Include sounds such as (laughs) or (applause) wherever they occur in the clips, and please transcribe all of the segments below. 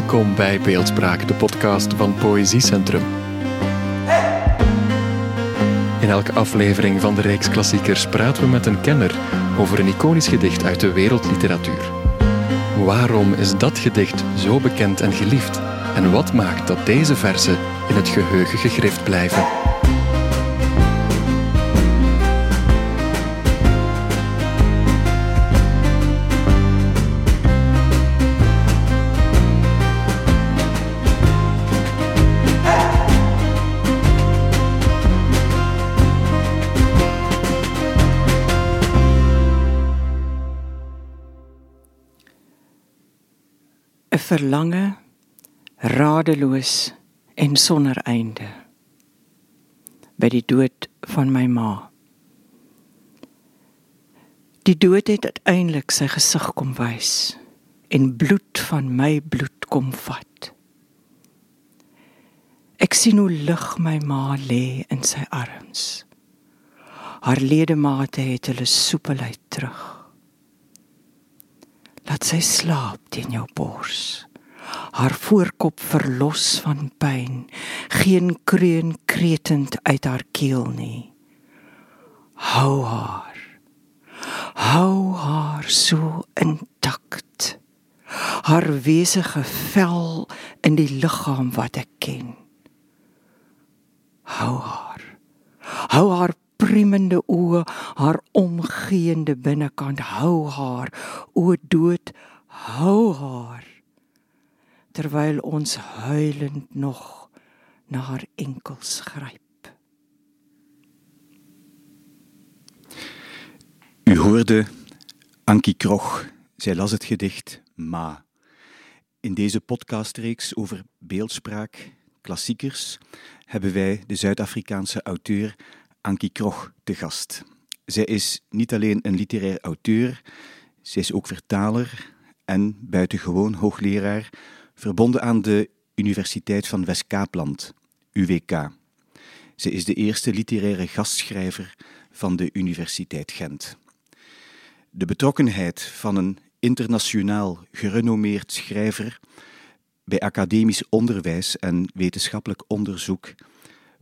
Welkom bij Beeldspraak, de podcast van Poëziecentrum. In elke aflevering van de Reeks Klassiekers praten we met een kenner over een iconisch gedicht uit de wereldliteratuur. Waarom is dat gedicht zo bekend en geliefd? En wat maakt dat deze verzen in het geheugen gegrift blijven? Verlange radeloos en sonder einde. By die dood van my ma. Die dood het uiteindelik sy gesig kom wys en bloed van my bloed kom vat. Ek sien hoe lig my ma lê in sy arms. Haar ledemate het hulle soepelheid terug laat sy slaap teen jou bors. Haar voorkop verlos van pyn geen kreun kretend uit haar keel nie. Hou haar. Hou haar so intakt haar wesige vel in die liggaam wat ek ken. Hou haar. Hou haar priemende oë, haar omgeende binnekant hou haar, o dood, hou haar. Terwyl ons huilend nog na haar enkels gryp. U hoorde Ankie Krog. Zij las het gedicht Ma. In deze podcastreeks over beeldspraak, klassiekers, hebben wij de Zuid-Afrikaanse auteur Ankie Krog te gast. Zij is niet alleen een literair auteur, zij is ook vertaler en buitengewoon hoogleraar, verbonden aan de Universiteit van West-Kaapland, UWK. Ze is de eerste literaire gastschrijver van de Universiteit Gent. De betrokkenheid van een internationaal gerenommeerd schrijver bij academisch onderwijs en wetenschappelijk onderzoek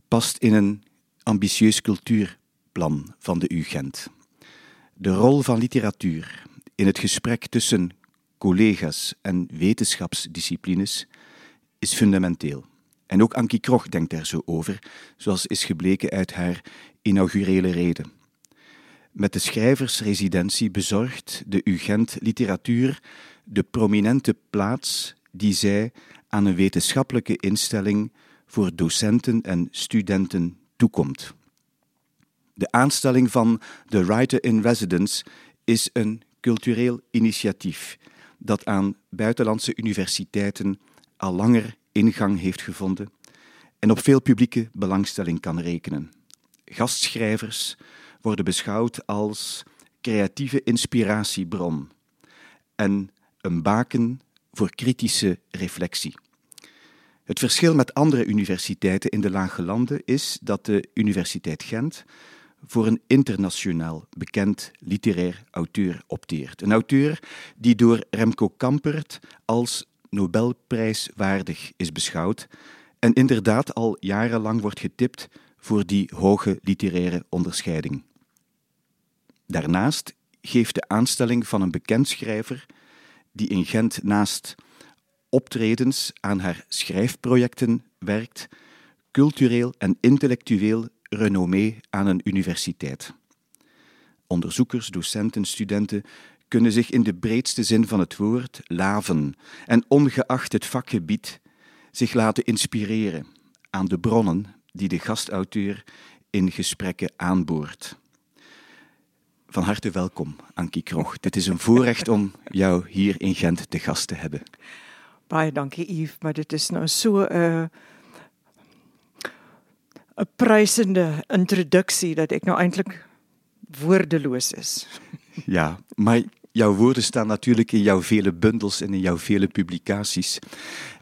past in een ambitieus cultuurplan van de UGent. De rol van literatuur in het gesprek tussen collega's en wetenschapsdisciplines is fundamenteel. En ook Ankie Krog denkt daar zo over, zoals is gebleken uit haar inaugurele reden. Met de schrijversresidentie bezorgt de UGent literatuur de prominente plaats die zij aan een wetenschappelijke instelling voor docenten en studenten toekomt. De aanstelling van de Writer in Residence is een cultureel initiatief dat aan buitenlandse universiteiten al langer ingang heeft gevonden en op veel publieke belangstelling kan rekenen. Gastschrijvers worden beschouwd als creatieve inspiratiebron en een baken voor kritische reflectie. Het verschil met andere universiteiten in de Lage Landen is dat de Universiteit Gent voor een internationaal bekend literair auteur opteert. Een auteur die door Remco Kampert als Nobelprijswaardig is beschouwd en inderdaad al jarenlang wordt getipt voor die hoge literaire onderscheiding. Daarnaast geeft de aanstelling van een bekend schrijver, die in Gent naast optredens aan haar schrijfprojecten werkt, cultureel en intellectueel renommee aan een universiteit. Onderzoekers, docenten, studenten kunnen zich in de breedste zin van het woord laven en ongeacht het vakgebied zich laten inspireren aan de bronnen die de gastauteur in gesprekken aanboort. Van harte welkom, Ankie Krog. Dit is een voorrecht om jou hier in Gent te gast te hebben. Baie dankie Yves, maar dit is nou so 'n uh, 'n prysende introduksie dat ek nou eintlik woordeloos is. (laughs) Ja, maar jouw woorden staan natuurlijk in jouw vele bundels en in jouw vele publicaties.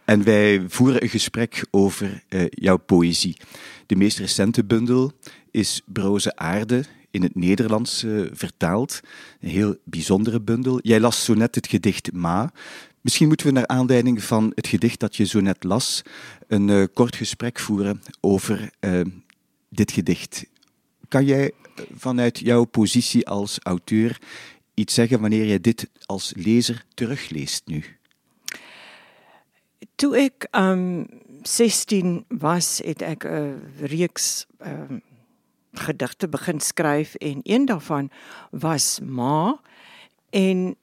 En wij voeren een gesprek over uh, jouw poëzie. De meest recente bundel is Broze Aarde, in het Nederlands uh, vertaald. Een heel bijzondere bundel. Jij las zo net het gedicht Ma, Misschien moeten we naar aanleiding van het gedicht dat je zo net las, een uh, kort gesprek voeren over uh, dit gedicht. Kan jij vanuit jouw positie als auteur iets zeggen wanneer je dit als lezer terugleest nu? Toe ek um 16 was, het ek 'n uh, reeks um gedigte begin skryf en een daarvan was Ma en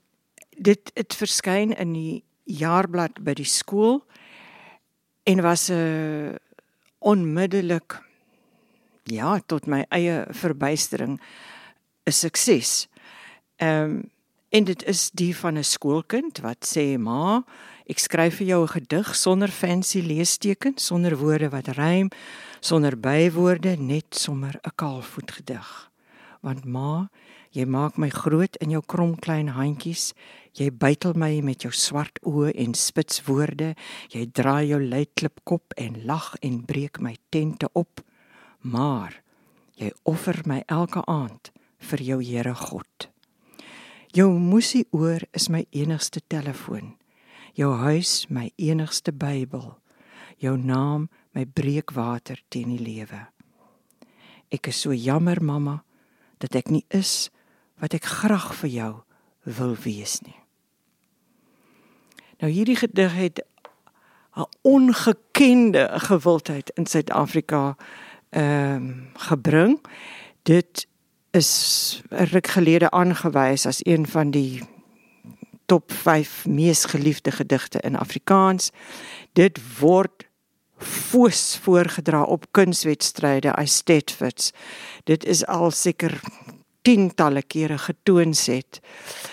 dit het verskyn in die jaarblad by die skool en was 'n uh, onmiddellik ja tot my eie verbuistering 'n sukses. Ehm um, en dit is die van 'n skoolkind wat sê ma ek skryf vir jou 'n gedig sonder fancy leestekens sonder woorde wat rym sonder bywoorde net sommer 'n kaalvoet gedig want ma jy maak my groot in jou krom klein handjies jy bytel my met jou swart oë en spits woorde jy draai jou luitklip kop en lag en breek my tente op maar jy offer my elke aand vir jou Here God. Jou musie oor is my enigste telefoon. Jou huis my enigste Bybel. Jou naam my breekwater teen die lewe. Ek is so jammer mamma dat ek nie is wat ek graag vir jou wil wees nie. Nou hierdie gedig het 'n ongekende gewildheid in Suid-Afrika ehm um, gebring. Dit is ruk gelede aangewys as een van die top 5 mees geliefde gedigte in Afrikaans. Dit word foos voorgedra op kunswedstryde as Stedfords. Dit is al seker tientalle kere getoon set.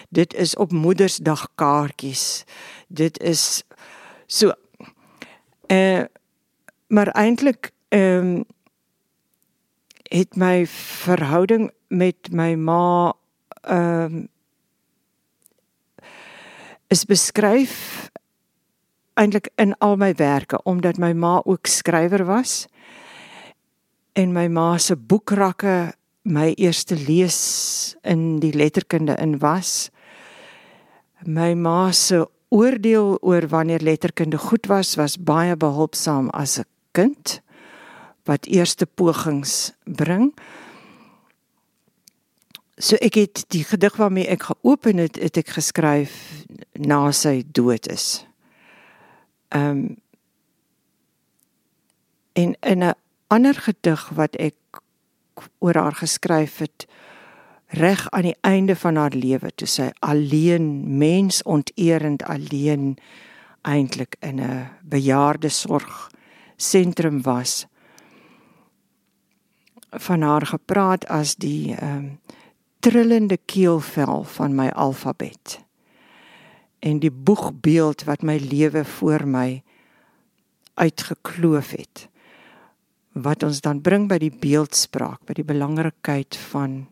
Dit is op Moedersdag kaartjies. Dit is so eh uh, maar eintlik ehm um, het my verhouding met my ma ehm um, is beskryf eintlik in al mywerke omdat my ma ook skrywer was en my ma se boekrakke my eerste lees in die letterkunde in was my ma se oordeel oor wanneer letterkunde goed was was baie behulpsaam as 'n kind wat eerste pogings bring. So ek het die gedig waarmee ek geopen het, het ek geskryf na sy dood is. Ehm um, en in 'n ander gedig wat ek oor haar geskryf het reg aan die einde van haar lewe toe sy alleen mens onteerend alleen eintlik in 'n bejaarde sorg sentrum was van haar gepraat as die ehm um, trillende keelvel van my alfabet. En die boegbeeld wat my lewe voor my uitgekloof het. Wat ons dan bring by die beeldspraak, by die belangrikheid van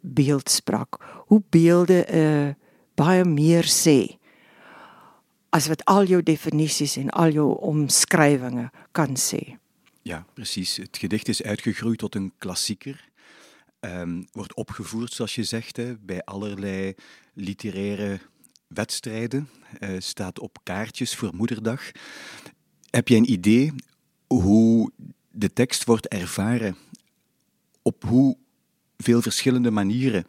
beeldspraak. Hoe beelde 'n uh, baie meer sê as wat al jou definisies en al jou omskrywings kan sê. Ja, precies. Het gedicht is uitgegroeid tot een klassieker. Um, wordt opgevoerd, zoals je zegt, bij allerlei literaire wedstrijden. Uh, staat op kaartjes voor Moederdag. Heb je een idee hoe de tekst wordt ervaren? Op hoe veel verschillende manieren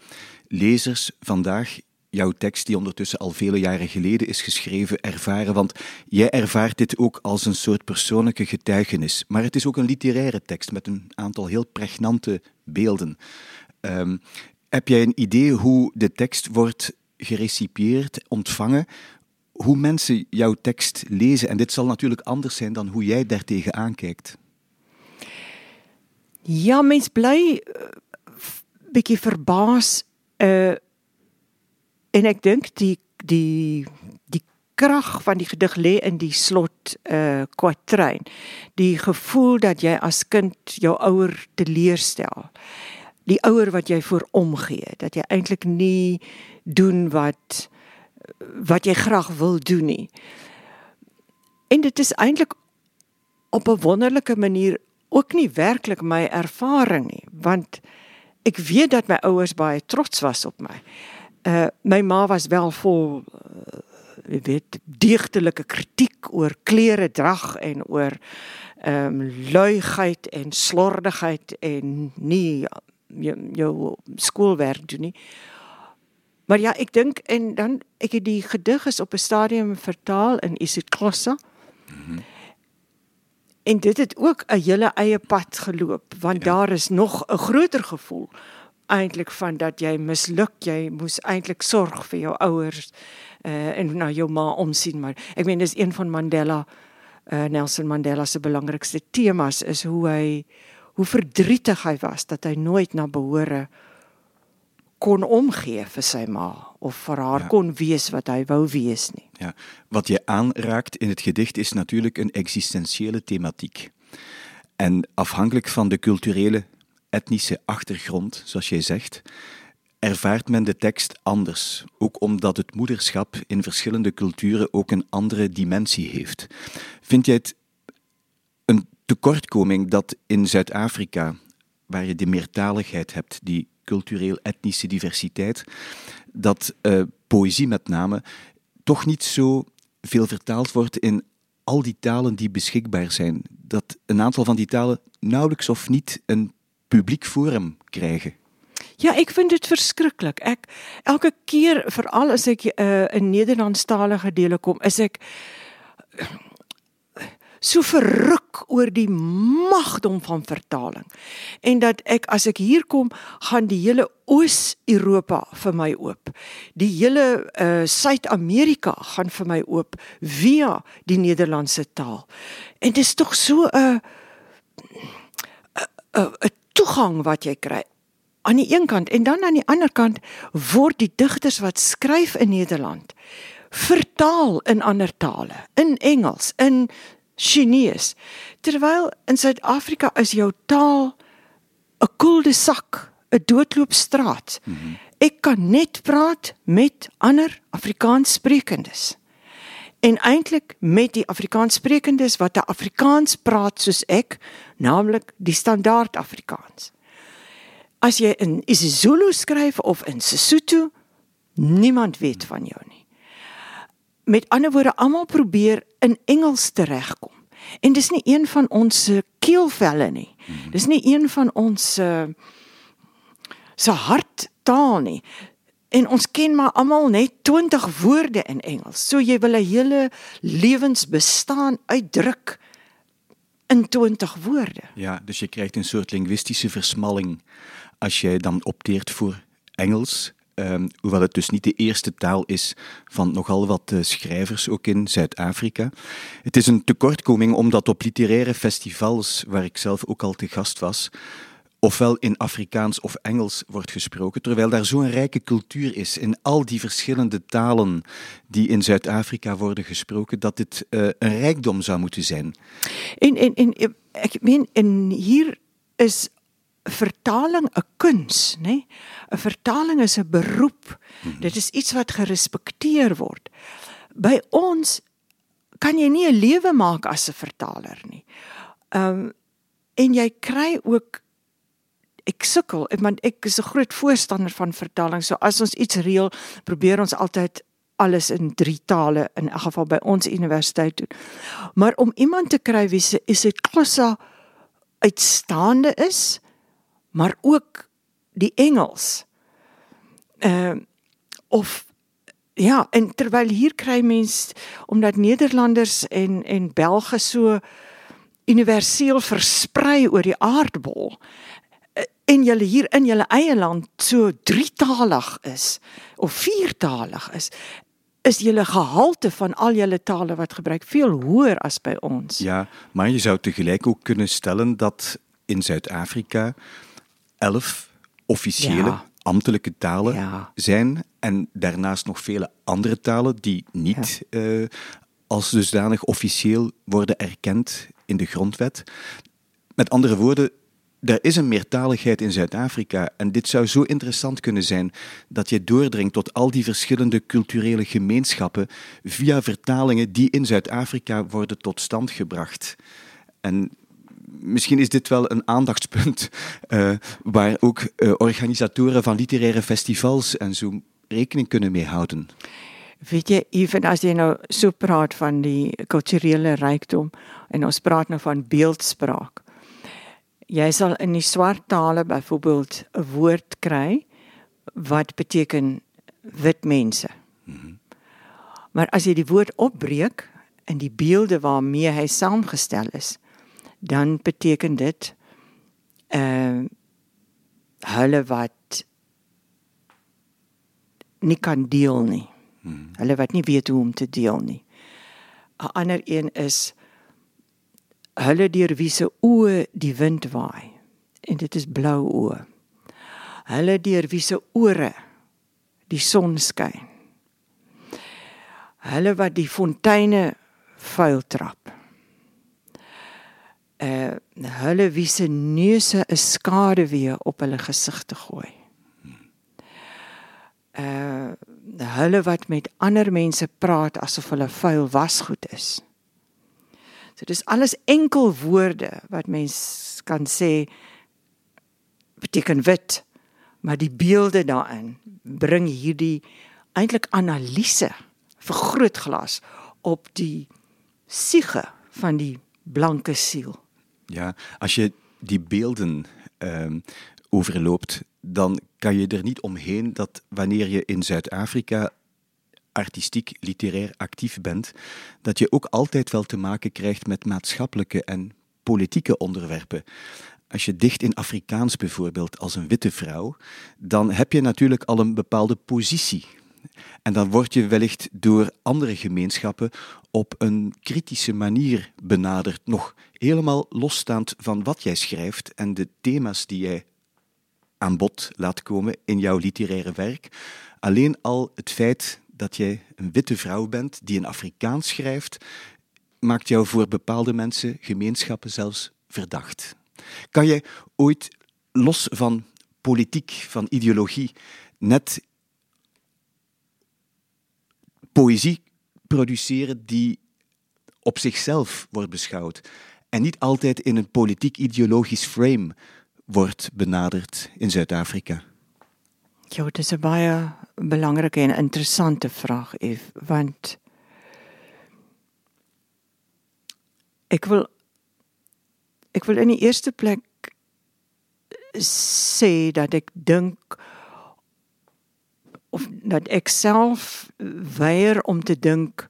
lezers vandaag jouw tekst, die ondertussen al vele jaren geleden is geschreven, ervaren. Want jij ervaart dit ook als een soort persoonlijke getuigenis. Maar het is ook een literaire tekst met een aantal heel pregnante beelden. Um, heb jij een idee hoe de tekst wordt gerecipieerd, ontvangen? Hoe mensen jouw tekst lezen? En dit zal natuurlijk anders zijn dan hoe jij daartegen aankijkt. Ja, mens bly uh, bietjie verbaas uh en ek dink die die die krag van die gedig lê in die slot uh kwatrein. Die gevoel dat jy as kind jou ouer teleurstel. Die ouer wat jy voor omgee, dat jy eintlik nie doen wat wat jy graag wil doen nie. En dit is eintlik op 'n wonderlike manier ook nie werklik my ervaring nie, want ek weet dat my ouers baie trots was op my uh my ma was wel vol uh, jy weet deegtelike kritiek oor klere drag en oor ehm um, luiheid en slordigheid en nie jou, jou skoolwerk doen nie. Maar ja, ek dink en dan ek het die gedig is op 'n stadium vertaal in isiXhosa. Mm -hmm. En dit het ook 'n hele eie pad geloop want ja. daar is nog 'n groter gevoel eintlik van dat jy misluk, jy moes eintlik sorg vir jou ouers uh, en na jou ma omsien maar ek meen dis een van Mandela uh, Nelson Mandela se belangrikste temas is hoe hy hoe verdrietig hy was dat hy nooit na behore kon omgee vir sy ma of vir haar ja. kon wees wat hy wou wees nie. Ja, wat jy aanraakt in het gedicht is natuurlijk een existentiële thematiek. En afhankelijk van de culturele, etnische achtergrond, zoals jij zegt, ervaart men de tekst anders. Ook omdat het moederschap in verschillende culturen ook een andere dimensie heeft. Vind jij het een tekortkoming dat in Zuid-Afrika, waar je de meertaligheid hebt, die cultureel-etnische diversiteit, dat uh, poëzie met name toch niet zo veel vertaald wordt in al die talen die beschikbaar zijn. Dat een aantal van die talen nauwelijks of niet een publiek forum krijgen. Ja, ek vind dit verskriklik. Ek elke keer veral as ek uh, in Nederlandstalige dele kom, is ek so verruk oor die magdom van vertaling. En dat ek as ek hier kom, gaan die hele Oos-Europa vir my oop. Die hele uh Suid-Amerika gaan vir my oop via die Nederlandse taal. En dit is tog so 'n 'n 'n toegang wat jy kry aan die een kant en dan aan die ander kant word die digters wat skryf in Nederland vertaal in ander tale, in Engels, in Chinees. Terwyl in Suid-Afrika is jou taal 'n koelde sak, 'n doodloopstraat. Mm -hmm. Ek kan net praat met ander Afrikaanssprekendes. En eintlik met die Afrikaanssprekendes wat 'n Afrikaans praat soos ek, naamlik die standaard Afrikaans. As jy in isiZulu skryf of in Sesotho, niemand weet van jou nie met ander woorde almal probeer in Engels teregkom. En dis nie een van ons se keelvelle nie. Mhm. Dis nie een van ons se se harttaal nie. En ons ken maar almal net 20 woorde in Engels. So jy wil 'n hele lewensbestaan uitdruk in 20 woorde. Ja, dus je krijgt een soort linguïstische versmalling als jij dan opteert voor Engels Um, hoewel het dus niet de eerste taal is van nogal wat uh, schrijvers, ook in Zuid-Afrika. Het is een tekortkoming omdat op literaire festivals, waar ik zelf ook al te gast was, ofwel in Afrikaans of Engels wordt gesproken, terwijl daar zo'n rijke cultuur is in al die verschillende talen die in Zuid-Afrika worden gesproken, dat dit uh, een rijkdom zou moeten zijn. En, en, en ik meen, en hier is vertaling 'n kuns, nê? Nee? 'n Vertaling is 'n beroep. Mm -hmm. Dit is iets wat gerespekteer word. By ons kan jy nie 'n lewe maak as 'n vertaler nie. Ehm um, en jy kry ook ek sukkel, want ek is 'n groot voorstander van vertaling. So as ons iets reël, probeer ons altyd alles in drie tale in elk geval by ons universiteit doen. Maar om iemand te kry wie se is dit klosa uitstaande is, maar ook die Engels. Uh, of ja, en terwyl hier kry mens omdat Nederlanders en en Belge so universeel versprei oor die aardbol eh, en julle hier in julle eie land so drietalig is of viertalig is is julle gehalte van al julle tale wat gebruik veel hoër as by ons. Ja, maar je zou tegelijk ook kunnen stellen dat in Zuid-Afrika elf officiële ja. ambtelijke talen ja. zijn en daarnaast nog vele andere talen die niet ja. uh, als dusdanig officieel worden erkend in de grondwet. Met andere woorden, er is een meertaligheid in Zuid-Afrika en dit zou zo interessant kunnen zijn dat je doordringt tot al die verschillende culturele gemeenschappen via vertalingen die in Zuid-Afrika worden tot stand gebracht. En misschien is dit wel een aandachtspunt uh, waar ook uh, organisatoren van literaire festivals en zo rekening kunnen mee houden. Weet jy, ewen as jy nou so praat van die kulturele rykdom en ons praat nou van beeldspraak. Jy sal in die swart tale byvoorbeeld 'n woord kry wat beteken wit mense. Mm -hmm. Maar as jy die woord opbreek in die beelde waarmee hy saamgestel is, dan beteken dit ehm uh, hulle wat nie kan deel nie. Hmm. Hulle wat nie weet hoe om te deel nie. 'n Ander een is hulle deur wie se oë die wind waai en dit is blou oë. Hulle deur wie se ore die son skyn. Hulle wat die fonteine vuil trap. Uh, hulle wie se neuse 'n skade weer op hulle gesigte gooi. Eh uh, hulle wat met ander mense praat asof hulle vuil wasgoed is. So dis alles enkel woorde wat mens kan sê beteken wit, maar die beelde daarin bring hierdie eintlik analise vergrootglas op die siege van die blanke siel. Ja, als je die beelden um, overloopt, dan kan je er niet omheen dat wanneer je in Zuid-Afrika artistiek, literair actief bent, dat je ook altijd wel te maken krijgt met maatschappelijke en politieke onderwerpen. Als je dicht in Afrikaans bijvoorbeeld als een witte vrouw, dan heb je natuurlijk al een bepaalde positie. En dan word je wellicht door andere gemeenschappen op een kritische manier benaderd, nog helemaal losstaand van wat jij schrijft en de thema's die jij aan bod laat komen in jouw literaire werk. Alleen al het feit dat jij een witte vrouw bent die in Afrikaans schrijft, maakt jou voor bepaalde mensen, gemeenschappen zelfs verdacht. Kan jij ooit los van politiek, van ideologie, net poëzie produceren die op zichzelf wordt beschouwd en niet altijd in een politiek-ideologisch frame wordt benaderd in Zuid-Afrika? Ja, is 'n baie belangrike en interessante vraag, Ef, want ek wil ek wil in die eerste plek sê dat ek dink of dat ek self weier om te dink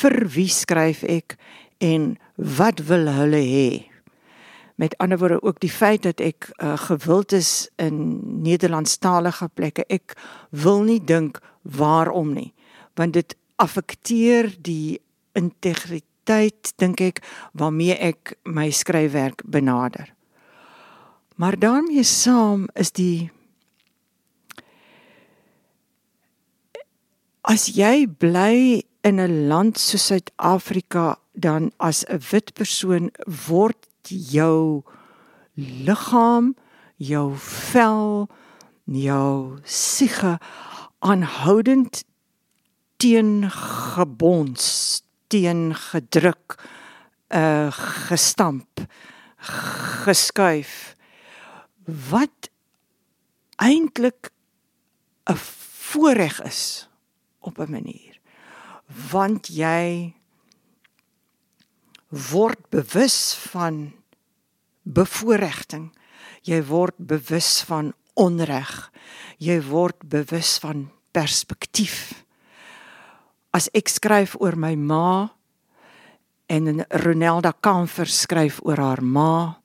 vir wie skryf ek en wat wil hulle hê? Met ander woorde ook die feit dat ek uh, gewild is in Nederlandstalige plekke ek wil nie dink waarom nie want dit affekteer die integriteit dink ek waarmee ek my skryfwerk benader. Maar daarmee saam is die As jy bly in 'n land soos Suid-Afrika dan as 'n wit persoon word jou liggaam, jou vel, jou siege aanhoudend teen gebons, teen gedruk, uh gestamp, geskuif. Wat eintlik 'n voorreg is op 'n manier. Want jy word bewus van bevoordiging jy word bewus van onreg jy word bewus van perspektief. As ek skryf oor my ma en Ronelda Kamfer skryf oor haar ma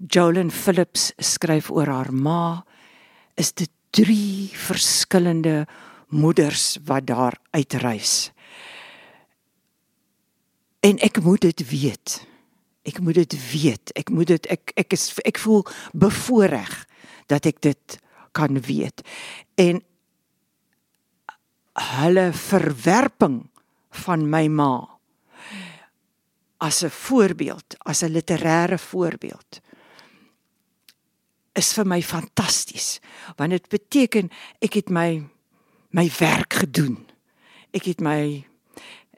Jolyn Phillips skryf oor haar ma is dit drie verskillende moeders wat daar uitreis. En ek moet dit weet. Ek moet dit weet. Ek moet dit ek ek is ek voel bevoorreg dat ek dit kan weet. En hulle verwerping van my ma as 'n voorbeeld, as 'n literêre voorbeeld is vir my fantasties want dit beteken ek het my my werk gedoen. Ek het my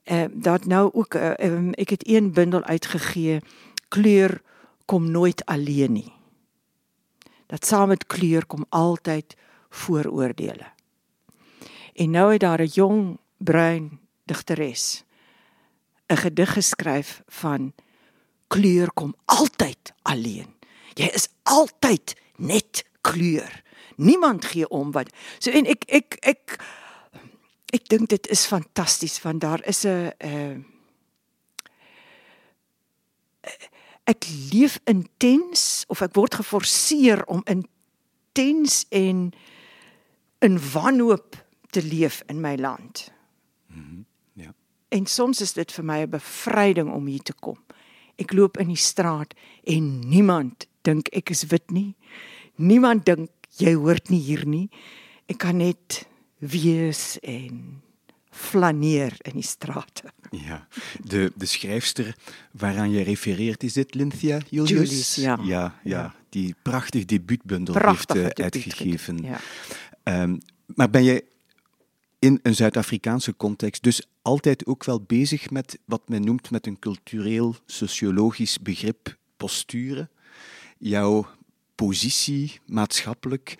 eh uh, dat nou ook uh, um, ek het een bundel uitgegee kleur kom nooit alleen nie. Dat saam met kleur kom altyd vooroordeele. En nou het daar 'n jong bruin digteres 'n gedig geskryf van kleur kom altyd alleen. Jy is altyd net kleur. Niemand gee om wat. So en ek ek ek ek dink dit is fantasties want daar is 'n uh ek leef intens of ek word geforseer om intens en in wanhoop te leef in my land. Mm -hmm. Ja. En soms is dit vir my 'n bevryding om hier te kom. Ek loop in die straat en niemand dink ek is wit nie. Niemand dink jy hoort nie hier nie. Ek kan net wees en flaneer in die strate. Ja, de, de schrijfster waaraan je refereert, is dit Lynthia Julius? Julius ja. Ja, die prachtig debuutbundel heeft uh, uitgegeven. Ja. Um, maar ben je in een Zuid-Afrikaanse context dus altijd ook wel bezig met wat men noemt met een cultureel, sociologisch begrip posturen? Jouw positie maatschappelijk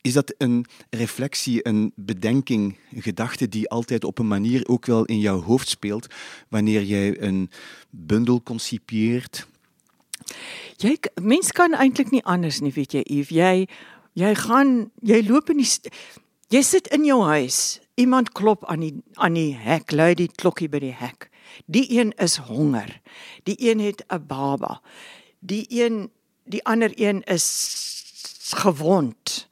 is dat een reflectie, een bedenking, een gedachte die altijd op een manier ook wel in jouw hoofd speelt wanneer jij een bundel concipieert? Jy mens kan eintlik nie anders nie, weet jy, Eve. Jy jy gaan jy loop in die jy in huis. Iemand klop aan die aan die hek, lui die klokkie by die hek. Die een is honger. Die een het 'n baba. Die een die ander een is gewond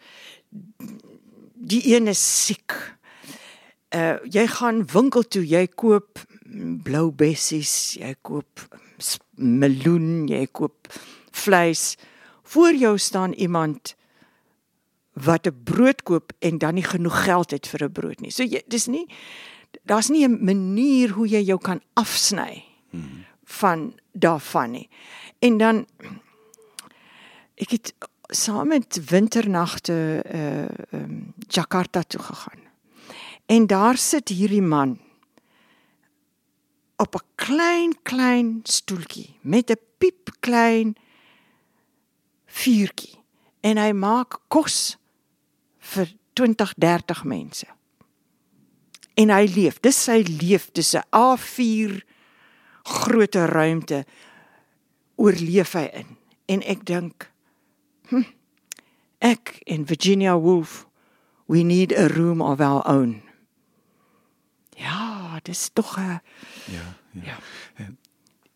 die een is siek. Uh jy gaan winkel toe, jy koop blou bessies, jy koop meloen, jy koop vleis. Voor jou staan iemand wat 'n brood koop en dan nie genoeg geld het vir 'n brood nie. So jy dis nie daar's nie 'n manier hoe jy jou kan afsny van daarvan nie. En dan ek het saam met winternagte uh um, Jakarta toe gegaan. En daar sit hierdie man op 'n klein klein stoeltjie met 'n piep klein vuurtjie en hy maak kos vir 20 30 mense. En hy leef, dis sy leef, dis 'n A4 groote ruimte oorleef hy in. En ek dink Hm. Ek en Virginia Woolf, we need a room of our own. Ja, dis tog 'n ja, ja. ja. Eh,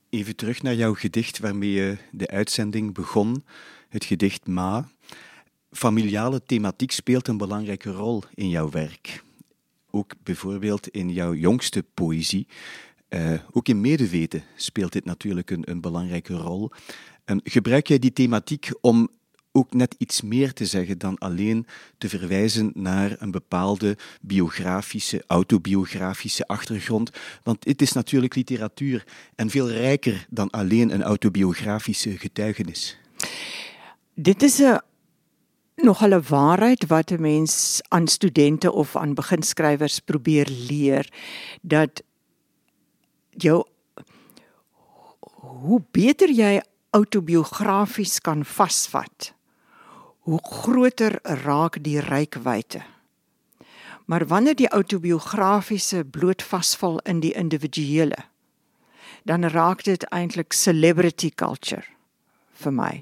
even terug naar jouw gedicht waarmee je de uitzending begon, het gedicht Ma. Familiale thematiek speelt een belangrijke rol in jouw werk. Ook bijvoorbeeld in jouw jongste poëzie. Uh, ook in medeweten speelt dit natuurlijk een, een belangrijke rol. Um, gebruik jij die thematiek om ook net iets meer te zeggen dan alleen te verwijzen naar een bepaalde biografische, autobiografische achtergrond. Want het is natuurlijk literatuur en veel rijker dan alleen een autobiografische getuigenis. Dit is een nogal 'n waarheid wat 'n mens aan studente of aan beginskrywers probeer leer dat jou hoe beter jy autobiografies kan vasvat hoe groter raak die rykwyte. Maar wanneer die autobiografiese bloot vasval in die individuele, dan raak dit eintlik celebrity culture vir my.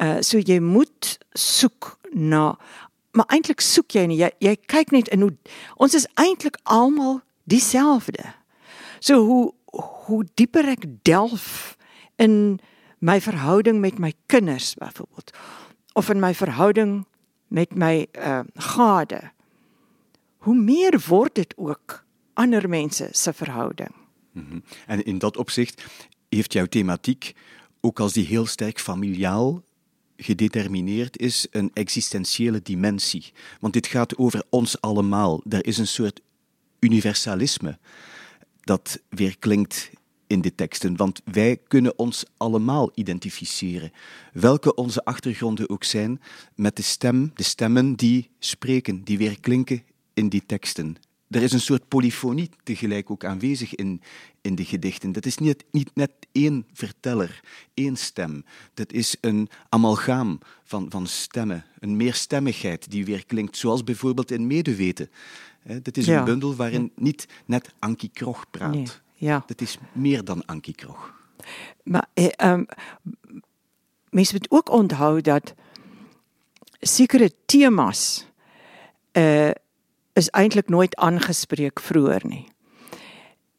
Uh so jy moet soek na maar eintlik soek jy nie jy, jy kyk net in hoe ons is eintlik almal dieselfde. So hoe hoe dieper ek delf in my verhouding met my kinders byvoorbeeld of in verhouding met my uh gade hoe meer word dit ook ander mense se verhouding. -hmm. En in dat opzicht heeft jouw thematiek, ook als die heel sterk familiaal gedetermineerd is, een existentiële dimensie. Want dit gaat over ons allemaal. Er is een soort universalisme dat weer klinkt in de teksten, want wij kunnen ons allemaal identificeren, welke onze achtergronden ook zijn, met de stem, de stemmen die spreken, die weer klinken in die teksten. er is een soort polyfonie tegelijk ook aanwezig in, in de gedichten. Dat is niet, niet net één verteller, één stem. Dat is een amalgaam van, van stemmen, een meerstemmigheid die weer klinkt, zoals bijvoorbeeld in Medeweten. Dat is een bundel waarin niet net Ankie Krog praat. Nee, ja. Dat is meer dan Ankie Krog. Maar eh, um, mensen moeten ook onthouden dat sekere thema's uh, is eintlik nooit aangespreek vroeër nie.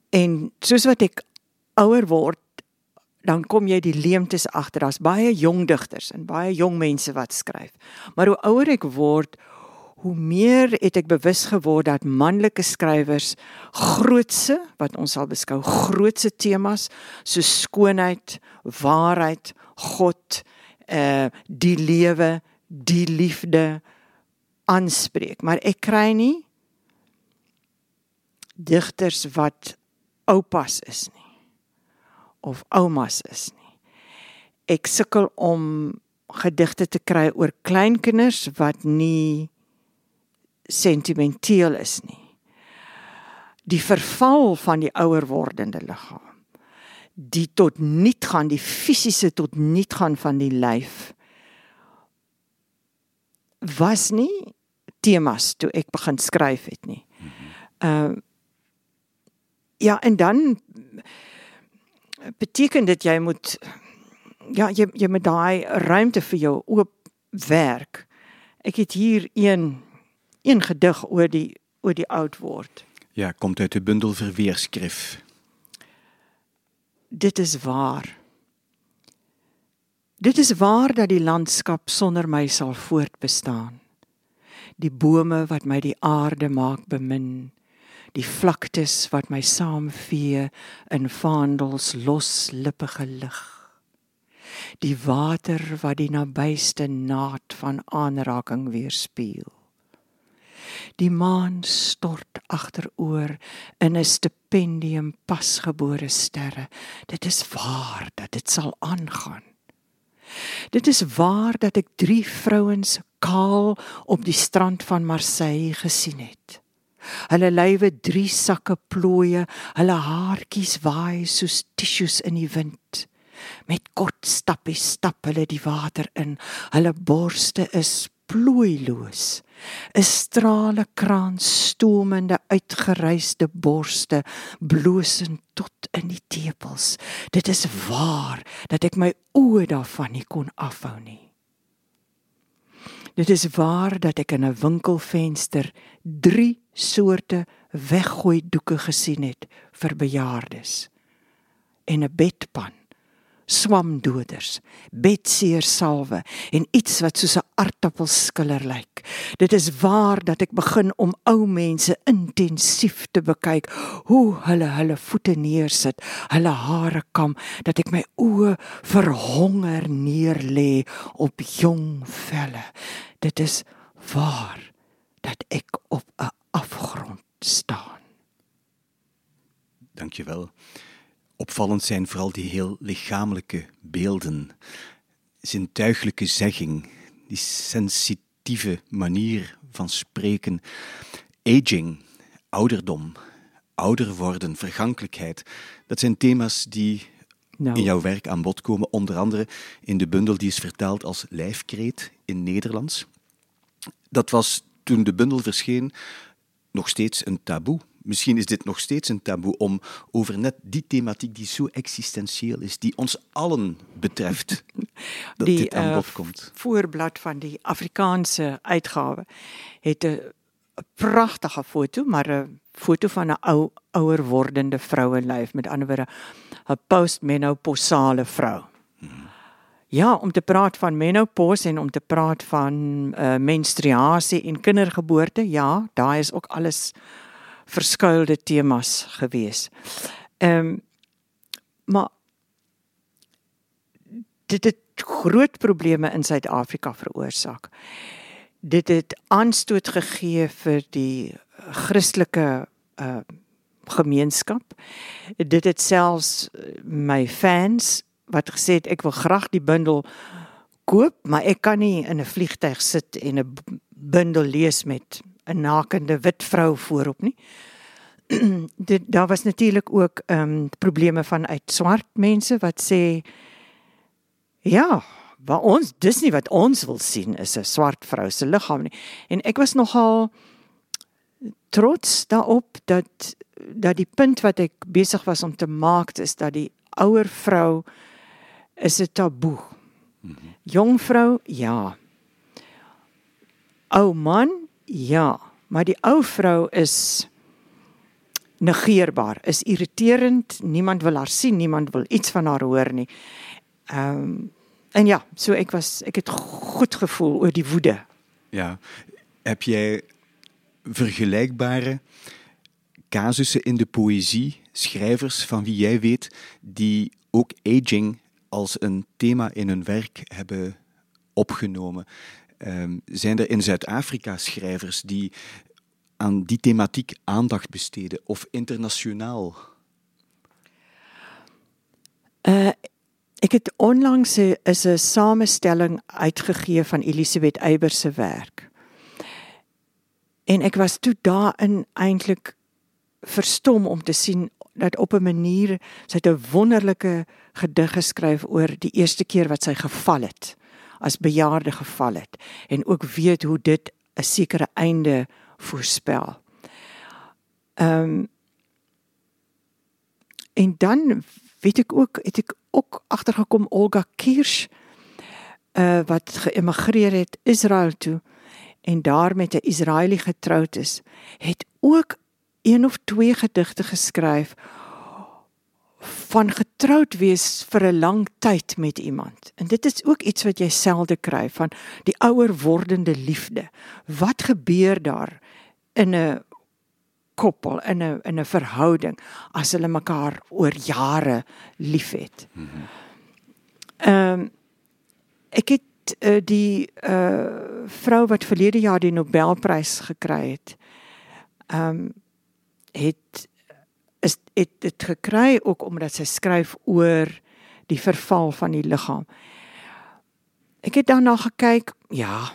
En soos wat ek ouer word, dan kom jy die leemtes agter. Daar's baie jong digters en baie jong mense wat skryf. Maar hoe ouer ek word, hoe meer het ek bewus geword dat manlike skrywers grootse wat ons sal beskou grootse temas so skoonheid, waarheid, God, eh die lewe, die liefde aanspreek. Maar ek kry nie digters wat oupas is nie of oumas is nie. Ek sukkel om gedigte te kry oor kleinkinders wat nie sentimenteel is nie. Die verval van die ouer wordende liggaam. Die tot niet gaan, die fisiese tot niet gaan van die lyf was nie temas toe ek begin skryf het nie. Ehm uh, ja, en dan beteken dit jy moet ja, jy jy moet daai ruimte vir jou oop werk. Ek het hier een een gedig oor die oor die oud word. Ja, komt uit de bundel Verweerskrif. Dit is waar. Dit is waar dat die landskap sonder my sal voortbestaan. Die bome wat my die aarde maak bemin, die vlaktes wat my saamvee in vaandels loslippige lig. Die water wat die nabyste naad van aanraking weerspieël. Die maan stort agteroor in 'n stipendium pasgebore sterre. Dit is waar dat dit sal aangaan. Dit is waar dat ek drie vrouens kaal op die strand van Marseille gesien het. Hulle lywe drie sakke plooie, hulle haartjies waai soos tissues in die wind. Met kort stappies stap hulle die water in. Hulle borste is plooiloos. 'n strale kraan stoomende uitgereisde borste bloosend tot in die tepels. Dit is waar dat ek my oë daarvan nie kon afhou nie. Dit is waar dat ek in 'n winkelvenster drie soorte weggooi doeke gesien het vir bejaardes en 'n bedpan swamdoders, betseer salwe en iets wat soos 'n aartappelskiller lyk. Dit is waar dat ek begin om ou mense intensief te bekyk, hoe hulle hulle voete neersit, hulle hare kam, dat ek my oë verhonger neerlê op jong velle. Dit is waar dat ek op 'n afgrond staan. Dankjewel opvallend zijn vooral die heel lichamelijke beelden. Zintuigelijke zegging, die sensitieve manier van spreken. Aging, ouderdom, ouder worden, vergankelijkheid. Dat zijn thema's die nou. in jouw werk aan bod komen. Onder andere in de bundel die is vertaald als Lijfkreet in Nederlands. Dat was toen de bundel verscheen nog steeds een taboe misschien is dit nog steeds een taboe om over net die thematiek die zo existentieel is, die ons allen betreft, (laughs) dat die, dit aan bod uh, komt. voorblad van die Afrikaanse uitgawe het 'n pragtige foto, maar 'n foto van 'n ou ouer wordende vrouenlyf, met ander woorde 'n postmenopausale vrou. Hmm. Ja, om te praat van menopause en om te praat van uh, menstruasie en kindergeboorte, ja, daar is ook alles verskuilde temas gewees. Ehm um, maar dit het groot probleme in Suid-Afrika veroorsaak. Dit het aanstoot gegee vir die Christelike uh gemeenskap. Dit het selfs my fans wat gesê het ek wil graag die bundel koop, maar ek kan nie in 'n vliegtyg sit en 'n bundel lees met 'n nakende wit vrou voorop nie. (clears throat) dit daar was natuurlik ook ehm um, probleme van uit swart mense wat sê ja, wat ons dis nie wat ons wil sien is 'n swart vrou se liggaam nie. En ek was nogal trots daarop dat dat die punt wat ek besig was om te maak is dat die ouer vrou is 'n taboe. Mm -hmm. Jong vrou, ja. Ou man, ja, maar die ou is negeerbaar, is irriterend, niemand wil haar sien, niemand wil iets van haar nie. Ehm en ja, so ek was ek het goed gevoel oor die woede. Ja. Heb jy vergelijkbare casussen in de poëzie, schrijvers van wie jij weet, die ook aging als een thema in hun werk hebben opgenomen. Um, zijn er in Zuid-Afrika schrijvers die aan die thematiek aandacht besteden of internationaal? Uh, ek het onlangs 'n is 'n samestelling uitgegee van Elisabeth Eybers werk. En ek was toe daarin eintlik verstom om te sien dat op 'n manier sy 'n wonderlike gedig geskryf oor die eerste keer wat sy geval het as bejaarde geval het en ook weet hoe dit 'n sekere einde voorspel. Ehm um, en dan weet ek ook het ek ook agtergekom Olga Kirsch uh wat geëmigreer het Israel toe en daar met 'n Israeli getroud is, het ook een of twee gedigte geskryf van getroud wees vir 'n lang tyd met iemand. En dit is ook iets wat jy selde kry van die ouer wordende liefde. Wat gebeur daar in 'n koppel in 'n in 'n verhouding as hulle mekaar oor jare liefhet? Ehm mm um, ek het uh, die uh vrou wat verlede jaar die Nobelprys gekry het. Ehm um, het het dit gekry ook omdat sy skryf oor die verval van die liggaam. Ek het daarna gekyk, ja.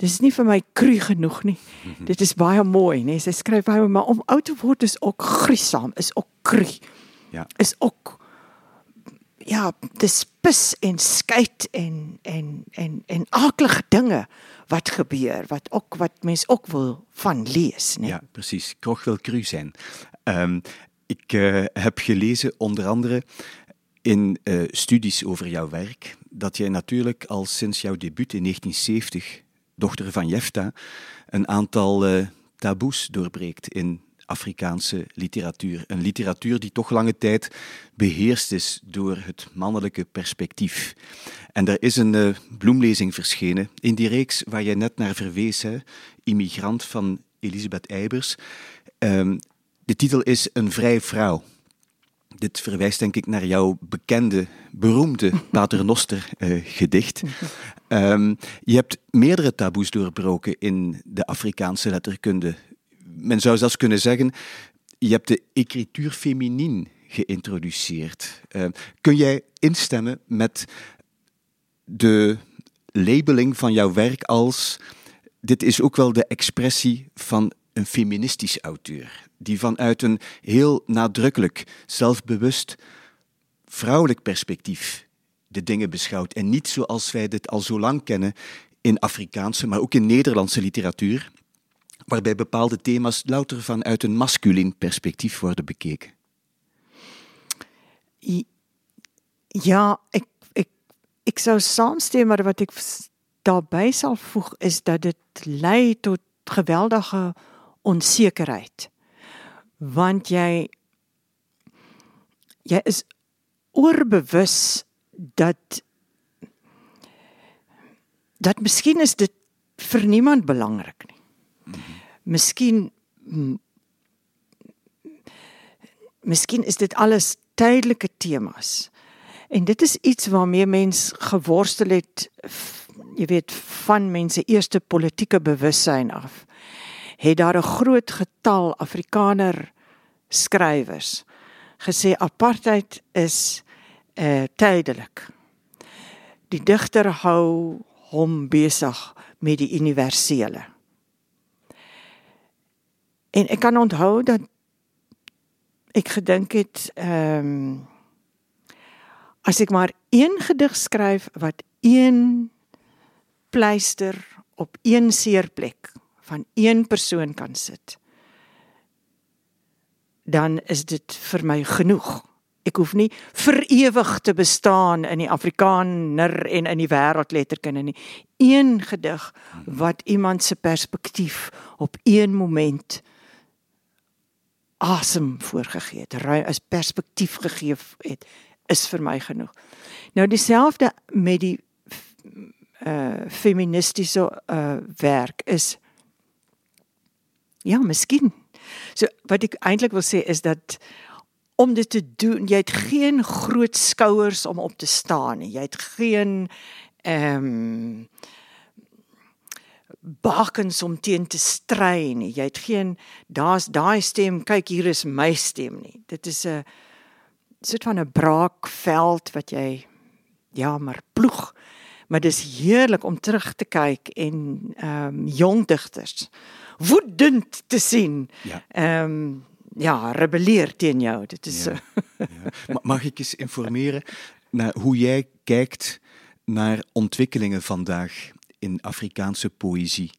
Dis nie vir my kru genoeg nie. Mm -hmm. Dit is baie mooi, nee. Sy skryf baie maar om oud te word is ook gruisam, is ook kru. Ja. Is ook ja, dis pis en skeit en en en en aaklige dinge wat gebeur wat ook wat mens ook wil van lees, nee. Ja, precies. Krog wil cru zijn. Um, ik uh, heb gelezen onder andere in uh, studies over jouw werk dat jij natuurlijk al sinds jouw debuut in 1970, dochter van Jefta, een aantal uh, taboes doorbreekt in Afrikaanse literatuur. Een literatuur die toch lange tijd beheerst is door het mannelijke perspectief. En er is een uh, bloemlezing verschenen in die reeks waar jij net naar verwees, hè, Immigrant van Elisabeth Eybers. Um, de titel is Een vrije vrouw. Dit verwijst denk ik naar jouw bekende, beroemde (laughs) Paternoster uh, gedicht. Um, je hebt meerdere taboes doorbroken in de Afrikaanse letterkunde men zou zelfs kunnen zeggen, je hebt de écriture féminine geïntroduceerd. Uh, kun jij instemmen met de labeling van jouw werk als dit is ook wel de expressie van een feministisch auteur, die vanuit een heel nadrukkelijk, zelfbewust, vrouwelijk perspectief de dingen beschouwt en niet zoals wij dit al zo lang kennen in Afrikaanse, maar ook in Nederlandse literatuur, waarbij bepaalde thema's louter vanuit een masculin perspectief worden bekeken. Ja, ik, ik, ik zou saamstem, maar wat ik daarbij zal voegen is dat het leidt tot geweldige onzekerheid. Want jij, jij is oorbewus dat dat misschien is dit vir niemand belangrik nie miskien miskien is dit alles tydelike temas. En dit is iets waarmee mens geworstel het jy weet van mense eerste politieke bewussyn af. Het daar 'n groot getal Afrikaner skrywers gesê apartheid is uh tydelik. Die digter hou hom besig met die universele En ek kan onthou dat ek gedink het ehm um, as ek maar een gedig skryf wat een pleister op een seerplek van een persoon kan sit dan is dit vir my genoeg. Ek hoef nie vir ewig te bestaan in die Afrikaner en in die wêreldletterkunde nie. Een gedig wat iemand se perspektief op een moment asem voorgegee het, ruim as perspektief gegee het, is vir my genoeg. Nou dieselfde met die uh feministiese uh werk is ja, miskien So wat ek eintlik wil sê is dat om dit te doen, jy het geen groot skouers om op te staan nie. Jy het geen ehm um, bakens om teen te stry nie. Jy het geen daar's daai stem, kyk hier is my stem nie. Dit is 'n soort van 'n braakveld wat jy ja, maar ploeg. Maar dis heerlik om terug te kyk en ehm um, jong digters woedend te sien. Ja. Ehm um, ja, rebelleer teen jou. Dit is ja. ja. Mag ik eens informeren naar hoe jij kijkt naar ontwikkelingen vandaag in Afrikaanse poëzie?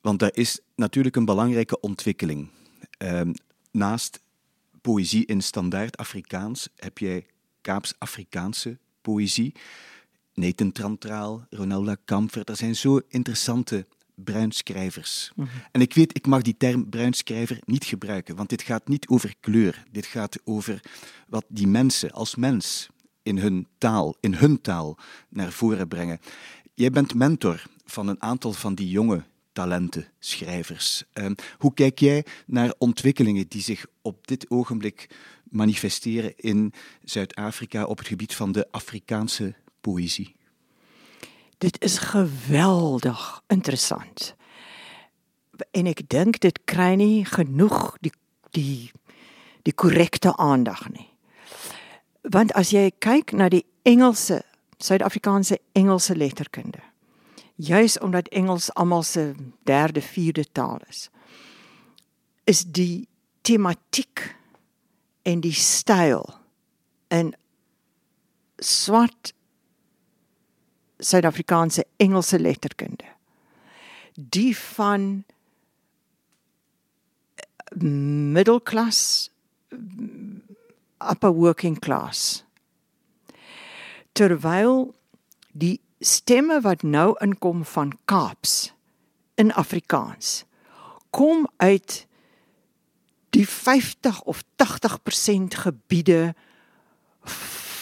Want daar is natuurlijk een belangrijke ontwikkeling. Um, naast poëzie in standaard Afrikaans heb jij Kaaps-Afrikaanse poëzie. Nathan Trantraal, Ronalda Kamfer, er zijn zo interessante bruinschrijvers. Mm En ik weet, ik mag die term bruinschrijver niet gebruiken, want dit gaat niet over kleur. Dit gaat over wat die mensen als mens in hun taal, in hun taal, naar voren brengen. Jij bent mentor van een aantal van die jonge talenten, schrijvers. Uh, hoe kijk jij naar ontwikkelingen die zich op dit ogenblik manifesteren in Zuid-Afrika op het gebied van de Afrikaanse poëzie? Dit is geweldig interessant. En ek dink dit kry nie genoeg die die die korrekte aandag nie. Want as jy kyk na die Engelse, Suid-Afrikaanse Engelse letterkunde, juis omdat Engels almal se derde, vierde taal is, is die tematiek en die styl in swart Suid-Afrikaanse Engelse letterkunde. Die van eh, middelklas upper working class. Terwyl die stemme wat nou inkom van Kaaps in Afrikaans kom uit die 50 of 80% gebiede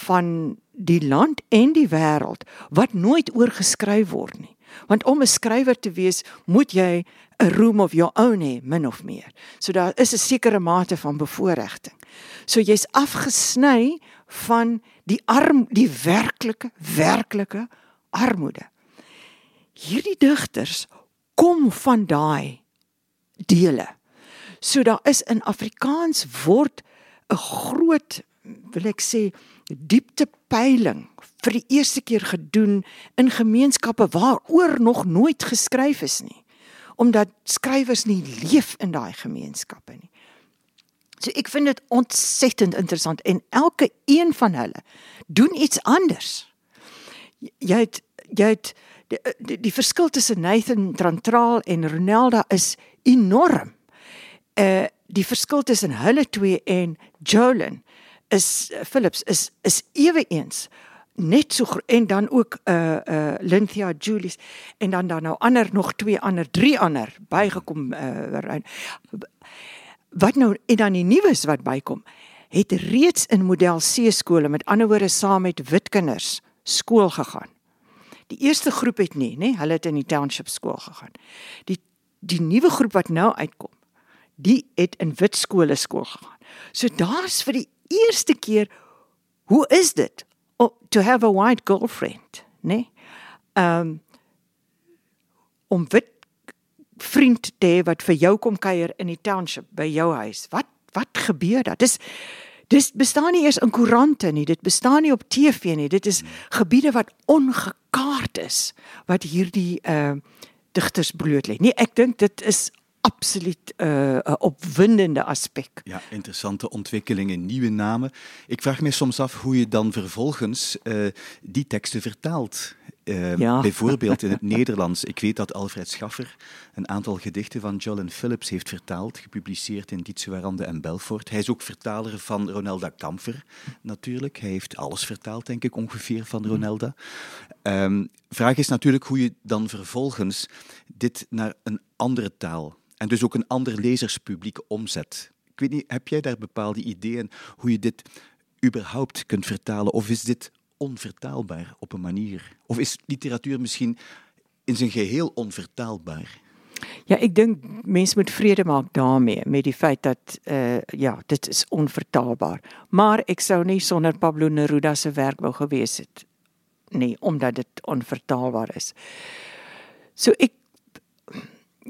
van die land en die wêreld wat nooit oorgeskryf word nie. Want om 'n skrywer te wees, moet jy 'n room of your own hê, min of meer. So daar is 'n sekere mate van bevoordiging. So jy's afgesny van die arm die werklike werklike armoede. Hierdie digters kom van daai dele. So daar is in Afrikaans word 'n groot wil ek sê dieptepeiling vir die eerste keer gedoen in gemeenskappe waaroor nog nooit geskryf is nie omdat skrywers nie leef in daai gemeenskappe nie. So ek vind dit ontsettend interessant en elke een van hulle doen iets anders. Jy het jy het die, die, die verskil tussen Nathan Trantraal en Ronelda is enorm. Uh die verskil tussen hulle twee en Jolyn is uh, Philips is is ewe eens net so en dan ook uh uh Lynthia Julius en dan dan nou ander nog twee ander drie ander bygekom uh wat nou en dan die nuus wat bykom het reeds in model C skole met ander woorde saam met wit kinders skool gegaan. Die eerste groep het nie, nê, hulle het in die township skool gegaan. Die die nuwe groep wat nou uitkom, die het in wit skole skool gegaan. So daar's vir die eerste keer hoe is dit oh, to have a white girlfriend, né? Nee? Um om wit vriend te hê wat vir jou kom kuier in die township by jou huis. Wat wat gebeur daar? Dis dis bestaan nie eers in koerante nie. Dit bestaan nie op TV nie. Dit is gebiede wat ongekaart is wat hierdie uh digters bloot lê. Nee, ek dink dit is absoluut uh, opwindende aspek. Ja, interessante ontwikkelingen, nieuwe namen. Ik vraag me soms af hoe je dan vervolgens uh, die teksten vertaalt. Uh, ja. Bijvoorbeeld in het (laughs) Nederlands. Ik weet dat Alfred Schaffer een aantal gedichten van Jolyn Phillips heeft vertaald, gepubliceerd in Dietsuarande en Belfort. Hij is ook vertaler van Ronelda Kamfer, natuurlijk. Hij heeft alles vertaald, denk ik, ongeveer van Ronelda. Um, vraag is natuurlijk hoe je dan vervolgens dit naar een andere taal en dus ook een ander lezerspubliek omzet. Ik weet niet, heb jij daar bepaalde ideeën hoe je dit überhaupt kunt vertalen? Of is dit onvertaalbaar op een manier? Of is literatuur misschien in zijn geheel onvertaalbaar? Ja, ik denk mensen moet vrede maken daarmee met die feit dat uh, ja, dit is onvertaalbaar. Maar ik zou niet zonder Pablo Neruda werk wou gewees het nie omdat dit onvertaalbaar is. So ek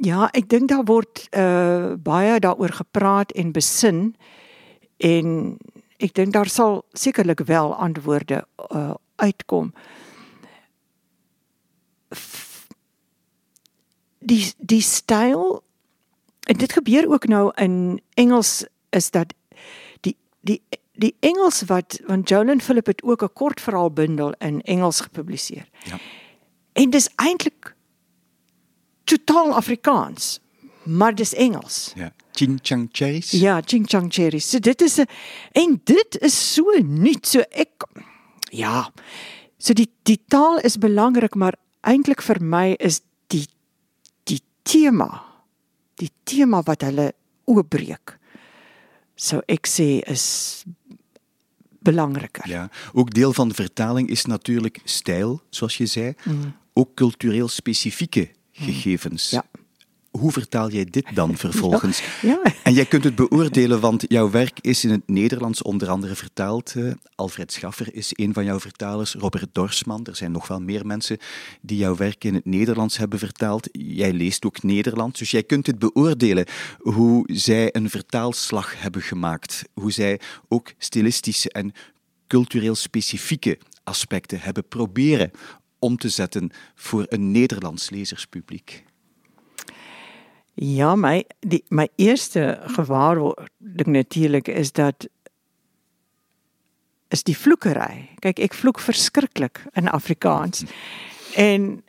ja, ek dink daar word uh baie daaroor gepraat en besin en ek dink daar sal sekerlik wel antwoorde uh uitkom. Die die styl en dit gebeur ook nou in Engels is dat die die die Engels wat want Jolyn Phillip het ook 'n kortverhaalbundel in Engels gepubliseer. Ja. En dis eintlik totaal Afrikaans, maar dis Engels. Ja. Ching Cherries. Ja, Ching Cherries. So dit is 'n en dit is so nuut. So ek ja. So die die taal is belangrik, maar eintlik vir my is die die tema, die tema wat hulle oopbreek. So ek sê is belangriker. Ja, ook deel van de vertaling is natuurlijk stijl, zoals je zei, mm. ook cultureel specifieke gegevens. Ja. Hoe vertaal jij dit dan (laughs) (laughs) vervolgens? Ja, ja. En jij kunt het beoordelen, want jouw werk is in het Nederlands onder andere vertaald. Uh, Alfred Schaffer is een van jouw vertalers, Robert Dorsman. Er zijn nog wel meer mensen die jouw werk in het Nederlands hebben vertaald. Jij leest ook Nederlands, dus jij kunt het beoordelen hoe zij een vertaalslag hebben gemaakt. Hoe zij ook stilistische en cultureel specifieke aspecten hebben proberen om te zetten voor een Nederlands lezerspubliek? Ja, my die my eerste gewaarwording natuurlik is dat is die vloekery. Kyk, ek vloek verskriklik in Afrikaans. En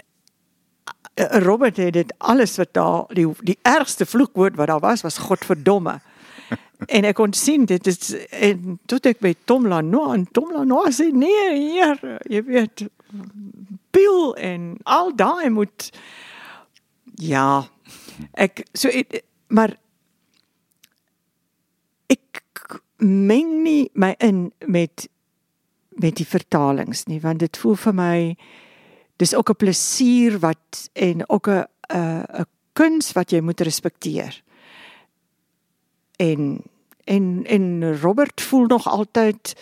eh, Robert het dit alles wat daar die die ergste vloekwoord wat daar was was godverdomme (laughs) en ek kon sien dit is en toe ek by Tom Lanois en Tom Lanois sê nee hier jy weet Bill en al daai moet ja ek so het, maar ek meng nie my in met met die vertalings nie want dit voel vir my dis ook 'n plesier wat en ook 'n 'n 'n kuns wat jy moet respekteer. En en en Robert voel nog altyd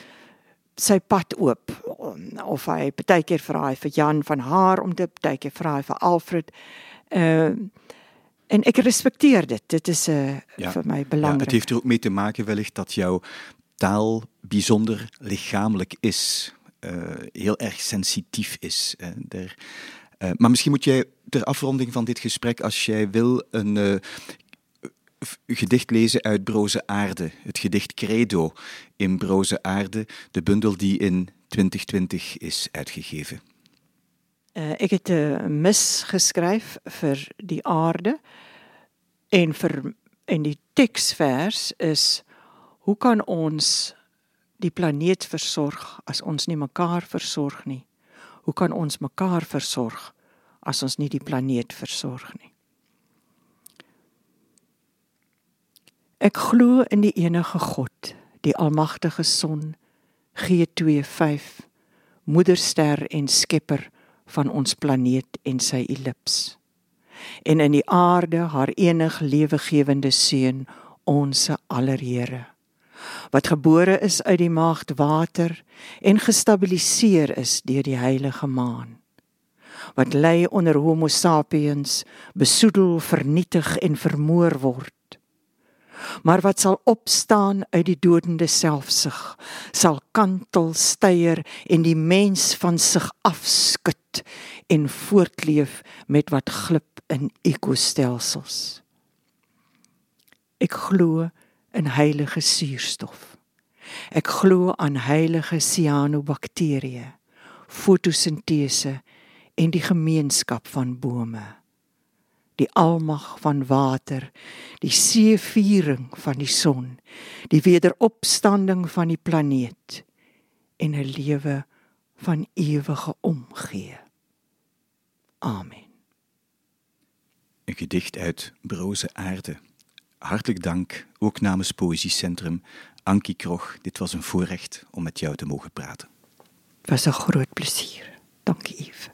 sy pad oop of hy baie keer vra hy vir Jan van haar om te baie keer vra hy vir Alfred. Ehm uh, en ek respekteer dit. Dit is 'n uh, eh, ja, vir my belangrik. Ja, het heeft er ook mee te maken wellicht dat jouw taal bijzonder lichamelijk is. Uh, heel erg sensitief is. Uh, der, uh, maar misschien moet jij ter afronding van dit gesprek, als jij wil, een gedicht lezen uit Broze Aarde, het gedicht Credo in Broze Aarde, de bundel die in 2020 is uitgegeven. Uh, ek het 'n mis geskryf vir die aarde en vir en die teksvers is hoe kan ons die planeet versorg as ons nie mekaar versorg nie? Hoe kan ons mekaar versorg as ons nie die planeet versorg nie? Ek glo in die enige God, die almagtige Son, G25, moederster en skepper van ons planeet en sy ellips. En in die aarde haar enig lewegewende seun, ons allerhere, wat gebore is uit die maagd water en gestabiliseer is deur die heilige maan wat lê onder homo sapiens besoedel vernietig en vermoor word maar wat sal opstaan uit die dodende selfsug sal kantel steier en die mens van sig afskud en voortleef met wat glip in ekostelsels Ek glo in heilige suurstof. Ek glo aan heilige cyanobakterieë, fotosintese en die gemeenskap van bome. Die almag van water, die seeviering van die son, die wederopstanding van die planeet en 'n lewe van ewige omgee. Amen. 'n Gedicht uit Broze Aarde. Hartelijk dank, ook namens Poëziecentrum, Ankie Krog. Dit was een voorrecht om met jou te mogen praten. Het was een groot plezier. Dank je, Yves.